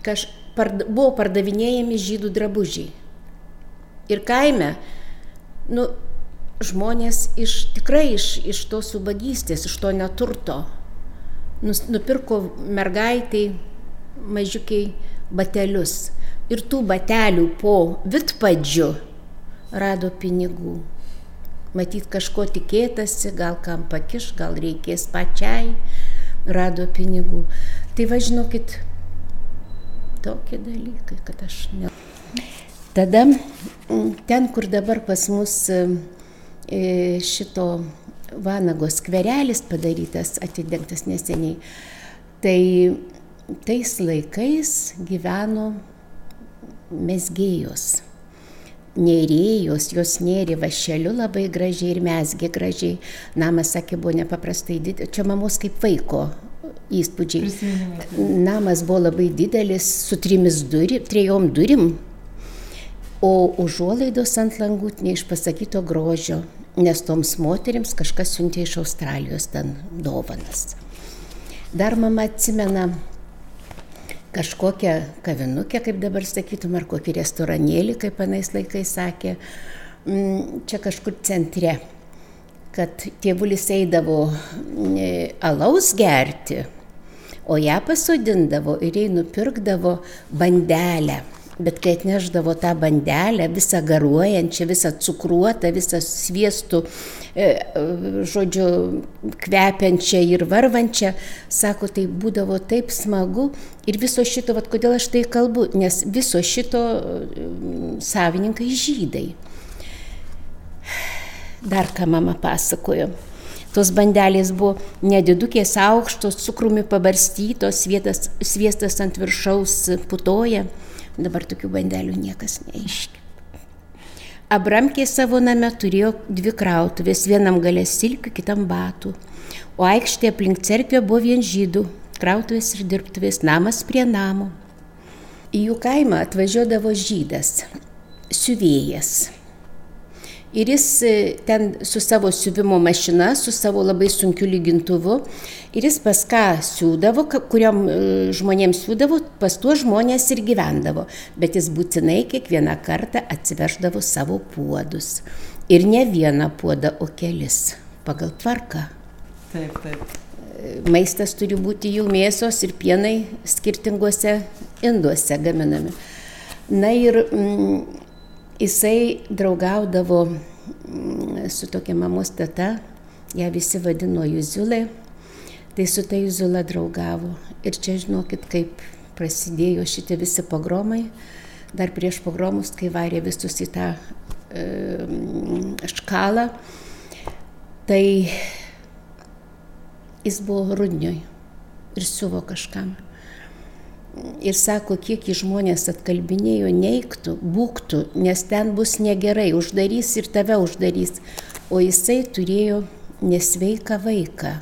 kaž, pard, buvo pardavinėjami žydų drabužiai. Ir kaime, nu, žmonės iš, tikrai iš, iš tos subagystės, iš to neturto, nus, nupirko mergaitai mažiukiai batelius. Ir tų batelių po vitpadžiu rado pinigų. Matyt, kažko tikėtasi, gal kam pakiš, gal reikės pačiai, rado pinigų. Tai važinokit, tokie dalykai, kad aš ne. Tada mm, ten, kur dabar pas mus e, šito Vanago skverelis padarytas, atidengtas neseniai, tai tais laikais gyveno mesgėjos nėrėjos, jos nėrė vašeliu labai gražiai ir mesgė gražiai. Namas, sakė, buvo nepaprastai didelis. Čia mamos kaip vaiko įspūdžiai. Namas buvo labai didelis, su trimis durim, trejom durim, o užuolaidos ant langų neišpasakyto grožio, nes toms moteriams kažkas siuntė iš Australijos ten dovanas. Dar mama atsimena kažkokią kavinukę, kaip dabar sakytum, ar kokį restoranėlį, kaip anais laikais sakė, mm, čia kažkur centre, kad tėvulis eidavo mm, alaus gerti, o ją pasodindavo ir jai nupirkdavo bandelę Bet kai atneždavo tą bandelę, visą garuojančią, visą cukruotą, visą sviestų, e, žodžiu, kvepiančią ir varvančią, sako, tai būdavo taip smagu ir viso šito, vad kodėl aš tai kalbu, nes viso šito mm, savininkai žydai. Dar ką mama pasakojo. Tos bandelės buvo nedidukės aukštos, cukrumi pabarstytos, svietas, sviestas ant viršaus putoja. Dabar tokių bandelių niekas neiškia. Abramkė savo name turėjo dvi krautuvės, vienam galė silkių, kitam batų. O aikštė aplink cerkvę buvo vien žydų, krautuvės ir dirbtuvės, namas prie namo. Į jų kaimą atvažiuodavo žydas, siuvėjas ir jis e, ten su savo siuvimo mašina, su savo labai sunkiu lygintuvu, ir jis pas ką siūdavo, kuriam e, žmonėms siūdavo, pas tuos žmonės ir gyvendavo, bet jis būtinai kiekvieną kartą atsiveždavo savo puodus. Ir ne vieną puodą, o kelis, pagal tvarką. Taip, taip. E, maistas turi būti jų mėsos ir pienai skirtinguose induose gaminami. Na ir mm, Jisai draugaudavo mm, su tokia mamos teta, ją visi vadino Juzulė, tai su ta Juzula draugavo. Ir čia žinokit, kaip prasidėjo šitie visi pogromai, dar prieš pogromus, kai varė visus į tą e, škalą, tai jis buvo rudnioj ir siuvo kažkam ir sako, kiek į žmonės atkalbinėjo, neiktų, būktų, nes ten bus negerai, uždarys ir tave uždarys. O jisai turėjo nesveiką vaiką.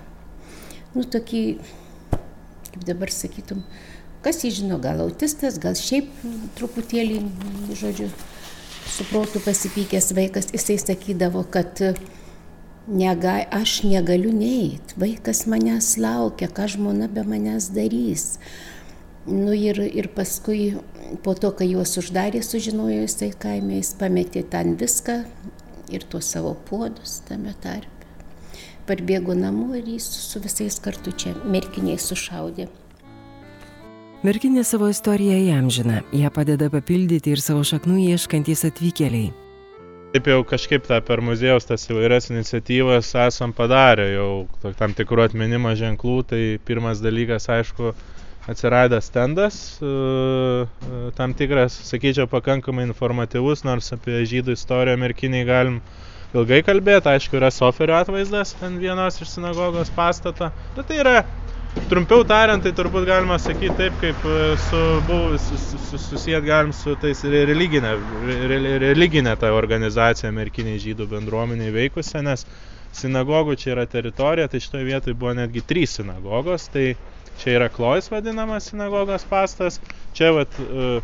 Nu, tokį, kaip dabar sakytum, kas jį žino, gal autistas, gal šiaip truputėlį, žodžiu, suprotų pasipykęs vaikas, jisai sakydavo, kad nega, aš negaliu neiti, vaikas manęs laukia, ką žmona be manęs darys. Nu ir, ir paskui po to, kai juos uždarė, sužinojo jisai kaime, jis pametė ten viską ir tuos savo puodus tame tarpe. Parbėgo namo ir jis su visais kartu čia merkiniai sušaudė. Merkinė savo istoriją jam žina, ją padeda papildyti ir savo šaknų ieškantys atvykėliai. Taip jau kažkaip tą per muziejaus tas įvairias iniciatyvas esam padarę, jau tam tikrų atminimo ženklų, tai pirmas dalykas, aišku, atsiradęs stendas, e, e, tam tikras, sakyčiau, pakankamai informatyvus, nors apie žydų istoriją merkiniai galim ilgai kalbėti, aišku, yra soferio atvaizdas ant vienos iš sinagogos pastato, bet tai yra, trumpiau tariant, tai turbūt galima sakyti taip, kaip e, su buvus, susijęt galim su tais religinė, religinė ta organizacija merkiniai žydų bendruomeniai veikusią, nes sinagogų čia yra teritorija, tai šitoje vietoje buvo netgi trys sinagogos, tai Čia yra Klojas vadinamas sinagogos pastas. Čia, vat, e,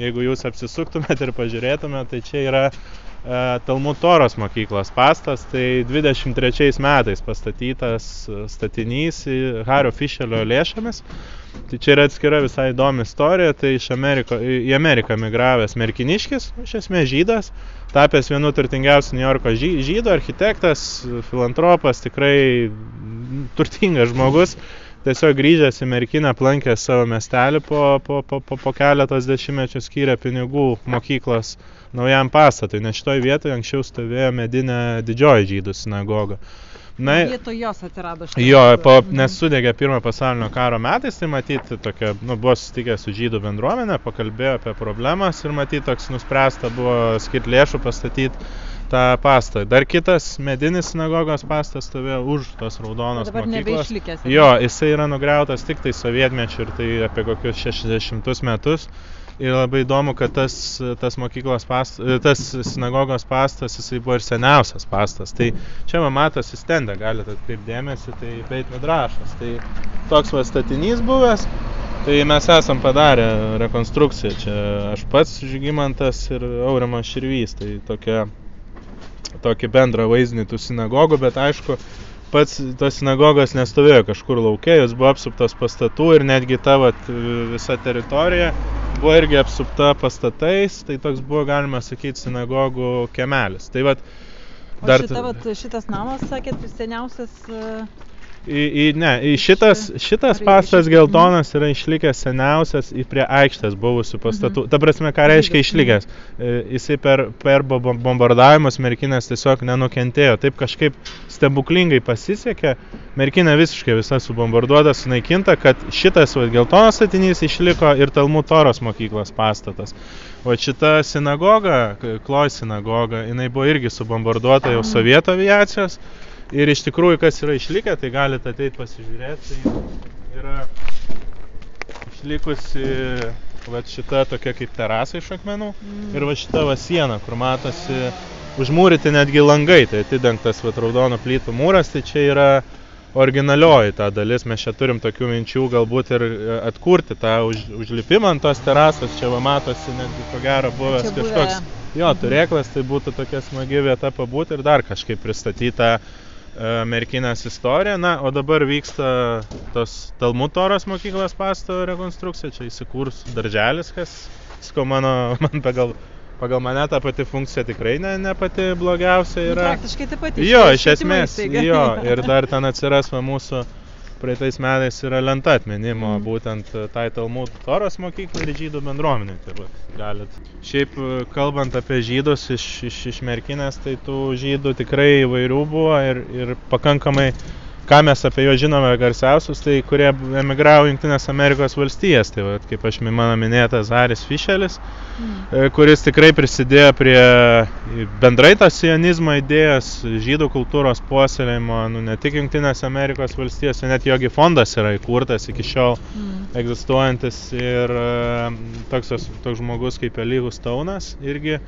jeigu jūs apsisuktumėt ir pažiūrėtumėt, tai čia yra e, Talmud Toros mokyklos pastas. Tai 23 metais pastatytas statinys Hario Fišelio lėšomis. Tai čia yra atskira visai įdomi istorija, tai iš Ameriko, į Ameriką migravęs merkiniškis, iš esmės žydas, tapęs vienu turtingiausių New Yorko žy- žydų, architektas, filantropas, tikrai turtingas žmogus, tiesiog grįžęs į merkinę aplankė savo miestelį po, po, po, po, po keletos dešimtmečių skyrė pinigų mokyklos naujam pastatui, nes šitoj vietoje anksčiau stovėjo medinė didžioji žydų sinagoga. Na, Vietoj jos atsirado šitas. Jo, po, Mhm. nes sudegė pirmojo pasaulinio karo metais, tai matyti tokia, nu, buvo susitikęs su žydų bendruomenė, pakalbėjo apie problemas ir matyti toks nuspręsta buvo skirti lėšų pastatyti tą pastatą. Dar kitas medinis sinagogos pastatas stovėjo už tos raudonos dabar mokyklos. nebeišlikęs. Jo, jisai yra nugriautas tik tai sovietmečiu ir tai apie kokius 60 metus. Ir labai įdomu, kad tas, tas mokyklos pastas, tas sinagogos pastas, jisai buvo ir seniausias pastas. Tai čia va matosi stendė, galite atkreipdėmėsi, tai Beit Midrašas. Tai toks va statinys buvęs. Tai mes esam padarę rekonstrukciją. Čia aš pats Žygimantas ir Aurimas Širvys. Tai tokia, tokį bendrą vaizdinį tų sinagogų, bet aišku, pats tos sinagogos nestovėjo kažkur laukia, jos buvo apsuptos pastatų ir netgi ta vat, visa teritorija buvo irgi apsupta pastatais, tai toks buvo galima sakyti sinagogų kemelis. Tai vat, O dar šita, t- vat, šitas namas, sakėt, seniausias. Į, į, ne, į šitas, šitas pastatas geltonas yra išlikęs seniausias į prie aikštės buvusių pastatų. Ta prasme, ką reiškia išlikęs? E, Jisai per, per bo- bom- bombardavimus merkinės tiesiog nenukentėjo. Taip kažkaip stebuklingai pasisekė. Merkinė visiškai visa subombarduota, sunaikinta, kad šitas va, geltonas statinys išliko ir Talmud Toros mokyklos pastatas. O šita sinagoga, Kloj sinagoga, jinai buvo irgi subombarduota jau sovietų aviacijos. Ir iš tikrųjų, kas yra išlikę, tai galite ateiti pasižiūrėti. Tai yra išlikusi va šita tokia kaip terasa iš akmenų. Ir va šita va siena, kur matosi užmūryti netgi langai, tai atidengtas va raudono plytų mūras, tai čia yra originalioji ta dalis, mes čia turim tokių minčių galbūt ir e, atkurti tą už, užlipimą ant tos terasos, čia va matosi netgi ko gero buvęs Čia buvę- kažkoks Jo, turėklas tai būtų tokia smagi vieta pabūti ir dar kažkaip pristatyta e, merkinės istorija. Na, o dabar vyksta tos Talmud Toros mokyklos pasto rekonstrukcija, čia įsikūrus darželis, kas, sakau, mano, man pagal, pagal mane ta pati funkcija tikrai ne, ne pati blogiausia nu, yra. Praktiškai taip pat. Jo, iš esmės, jo, ir dar ten atsiras va mūsų praeitais metais yra lenta atminimo Mhm. būtent e, tai Talmud Toros mokyklai ir žydų bendruomeniai. Tai va, galit. Šiaip e, kalbant apie žydus iš, iš, iš merkinės, tai tų žydų tikrai įvairių buvo ir, ir pakankamai, ką mes apie juos žinome garsiausius, tai kurie emigravo Junktinės Amerikos valstijas. Tai va, kaip aš mano minėtas Haris Fischelis, e, kuris tikrai prisidėjo prie bendrai tos sionizmo idėjos, žydų kultūros puoselėjimo, nu, ne tik Junktinės Amerikos valstijose, net jogi fondas yra įkurtas iki šiol egzistuojantis. Ir e, toks, toks žmogus kaip Elygus Taunas irgi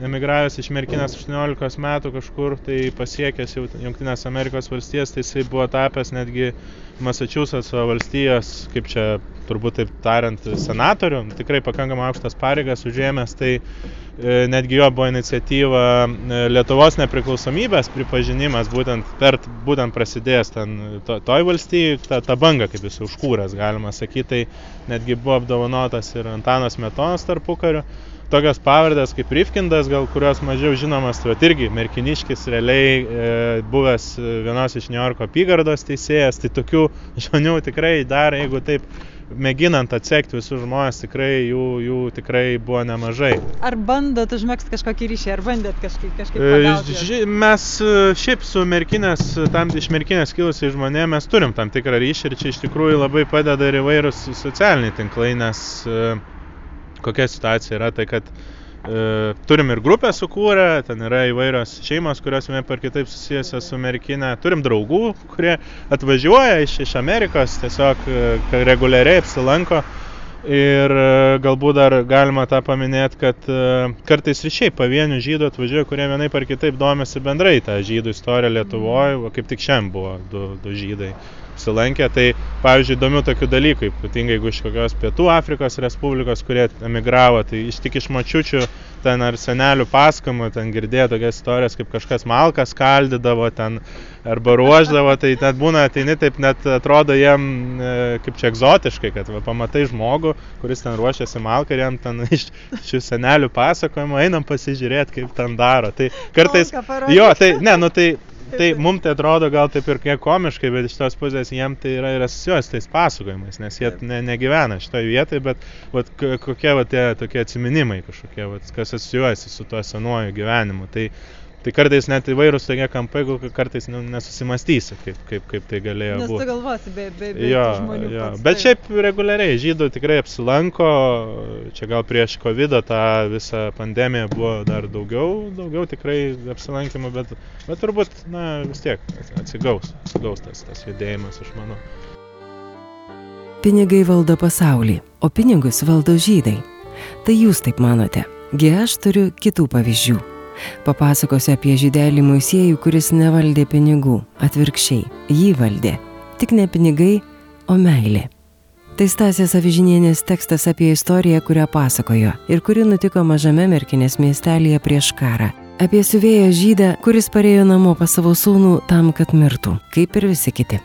emigravęs iš Merkinės 18 metų kažkur, tai pasiekęs jau Junktinės Amerikos valstijas, tai jisai buvo tapęs netgi Massachusetts'o valstijos, kaip čia turbūt taip tariant, senatorių, tikrai pakankamai aukštas pareigas užėmęs, tai e, netgi jo buvo iniciatyva e, Lietuvos nepriklausomybės pripažinimas, būtent, per, būtent prasidėjęs ten to, toj valstijai, ta, ta banga, kaip jis užkūręs, galima sakyti, tai netgi buvo apdovanotas ir Antanas Metonas tarpukariu. Tokios pavardės kaip Rifkindas, gal kurios mažiau žinomas, tai irgi Merkiniškis realiai e, buvęs e, vienos iš New Yorko apygardos teisėjas, tai tokių žmonių tikrai dar, jeigu taip mėginant atsekti visus žmonės, tikrai jų, jų tikrai buvo nemažai. Ar bandot užmėgsti kažkokį ryšį, ar bandėt kažkaip, kažkaip E, ži- Mes e, šiaip su merkinės, tam iš merkinės kilusiai žmonėmis mes turim tam tikrą ryšį ir čia iš tikrųjų labai padeda ir įvairūs socialiniai tinklai, nes e, kokia situacija yra, tai kad e, turim ir grupę sukūrę, ten yra įvairios šeimos, kurios vienaip ar kitaip susijusios su merkinė, turim draugų, kurie atvažiuoja iš, iš Amerikos, tiesiog e, reguliariai apsilanko. Ir e, galbūt dar galima tą paminėti, kad e, kartais ir šiaip pavienių žydų atvažiuoja, kurie vienaip ar kitaip domisi bendrai tą žydų istoriją Lietuvoje, kaip tik šiandien buvo du, du žydai apsilankę. Tai, pavyzdžiui, įdomių tokių dalykų, ypatingai jeigu iš kokios Pietų Afrikos Respublikos, kurie emigravo, tai iš tik iš mačiučių ten ar senelių paskamų, ten girdėjo tokias istorijas, kaip kažkas malkas skaldydavo ten arba ruoždavo, tai net būna, ateini taip net atrodo jiem e, kaip čia egzotiškai, kad va, pamatai žmogų, kuris ten ruošiasi malką ir jam ten iš šių senelių pasakojimo einam pasižiūrėti, kaip ten daro. Tai kartais... Jo, tai, ne, nu tai tai mums tai atrodo gal taip ir kiek komiškai, bet iš tos pusės jiem tai yra ir asociuojas tais pasakojimais, nes jie ne, negyvena šitoje vietoje, bet vat, kokie vat, tie tokie atsiminimai kažkokie, vat, kas asociuojasi su tuo senuoju gyvenimu. Tai, Tai kartais net įvairūs tokie kampai, kartais nu, nesusimastysi, kaip, kaip, kaip tai galėjo Nes būti. tu galvosi, be, be, be Jo, žmonių. jo. pats, Bet šiaip reguliariai žydų tikrai apsilanko, čia gal prieš COVID tą visą pandemiją buvo dar daugiau, daugiau tikrai apsilankimų, bet, bet turbūt, na, vis tiek atsigaus, atsigaus tas, tas judėjimas, aš manau. Pinigai valdo pasaulį, o pinigus valdo žydai. Tai jūs taip manote. Gi aš turiu kitų pavyzdžių. Papasakosiu apie žydelį Moisiejų, kuris nevaldė pinigų. Atvirkščiai, jį valdė. Tik ne pinigai, o meilė. Tai Stasės Avižinienės tekstas apie istoriją, kurią pasakojo ir kuri nutiko mažame merkinės miestelėje prieš karą. Apie siuvėją žydą, kuris parėjo namo pas savo sūnų tam, kad mirtų, kaip ir visi kiti.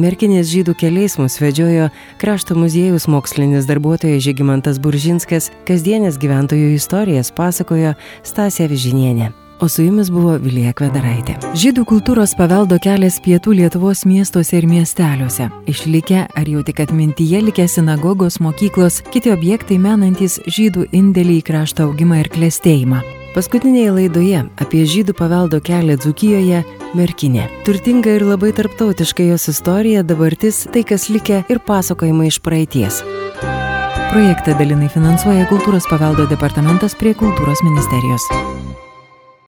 Merkinės žydų keliais mus vedžiojo krašto muziejus mokslinis darbuotojas Žygimantas Buržinskas, kasdienės gyventojų istorijas pasakojo Stasė Vižinienė. O su jumis buvo Vilija Kvedaraitė. Žydų kultūros paveldo kelias pietų Lietuvos miestuose ir miesteliuose. Išlikę ar jau tik atmintyje likę sinagogos, mokyklos, kiti objektai menantis žydų indėlį į krašto augimą ir klėstėjimą. Paskutinėje laidoje apie žydų paveldo kelią Dzukijoje Merkinė. Turtinga ir labai tarptautiška jos istorija, dabartis, tai kas likę ir pasakojimai iš praeities. Projektą dalinai finansuoja Kultūros paveldo departamentas prie Kultūros ministerijos.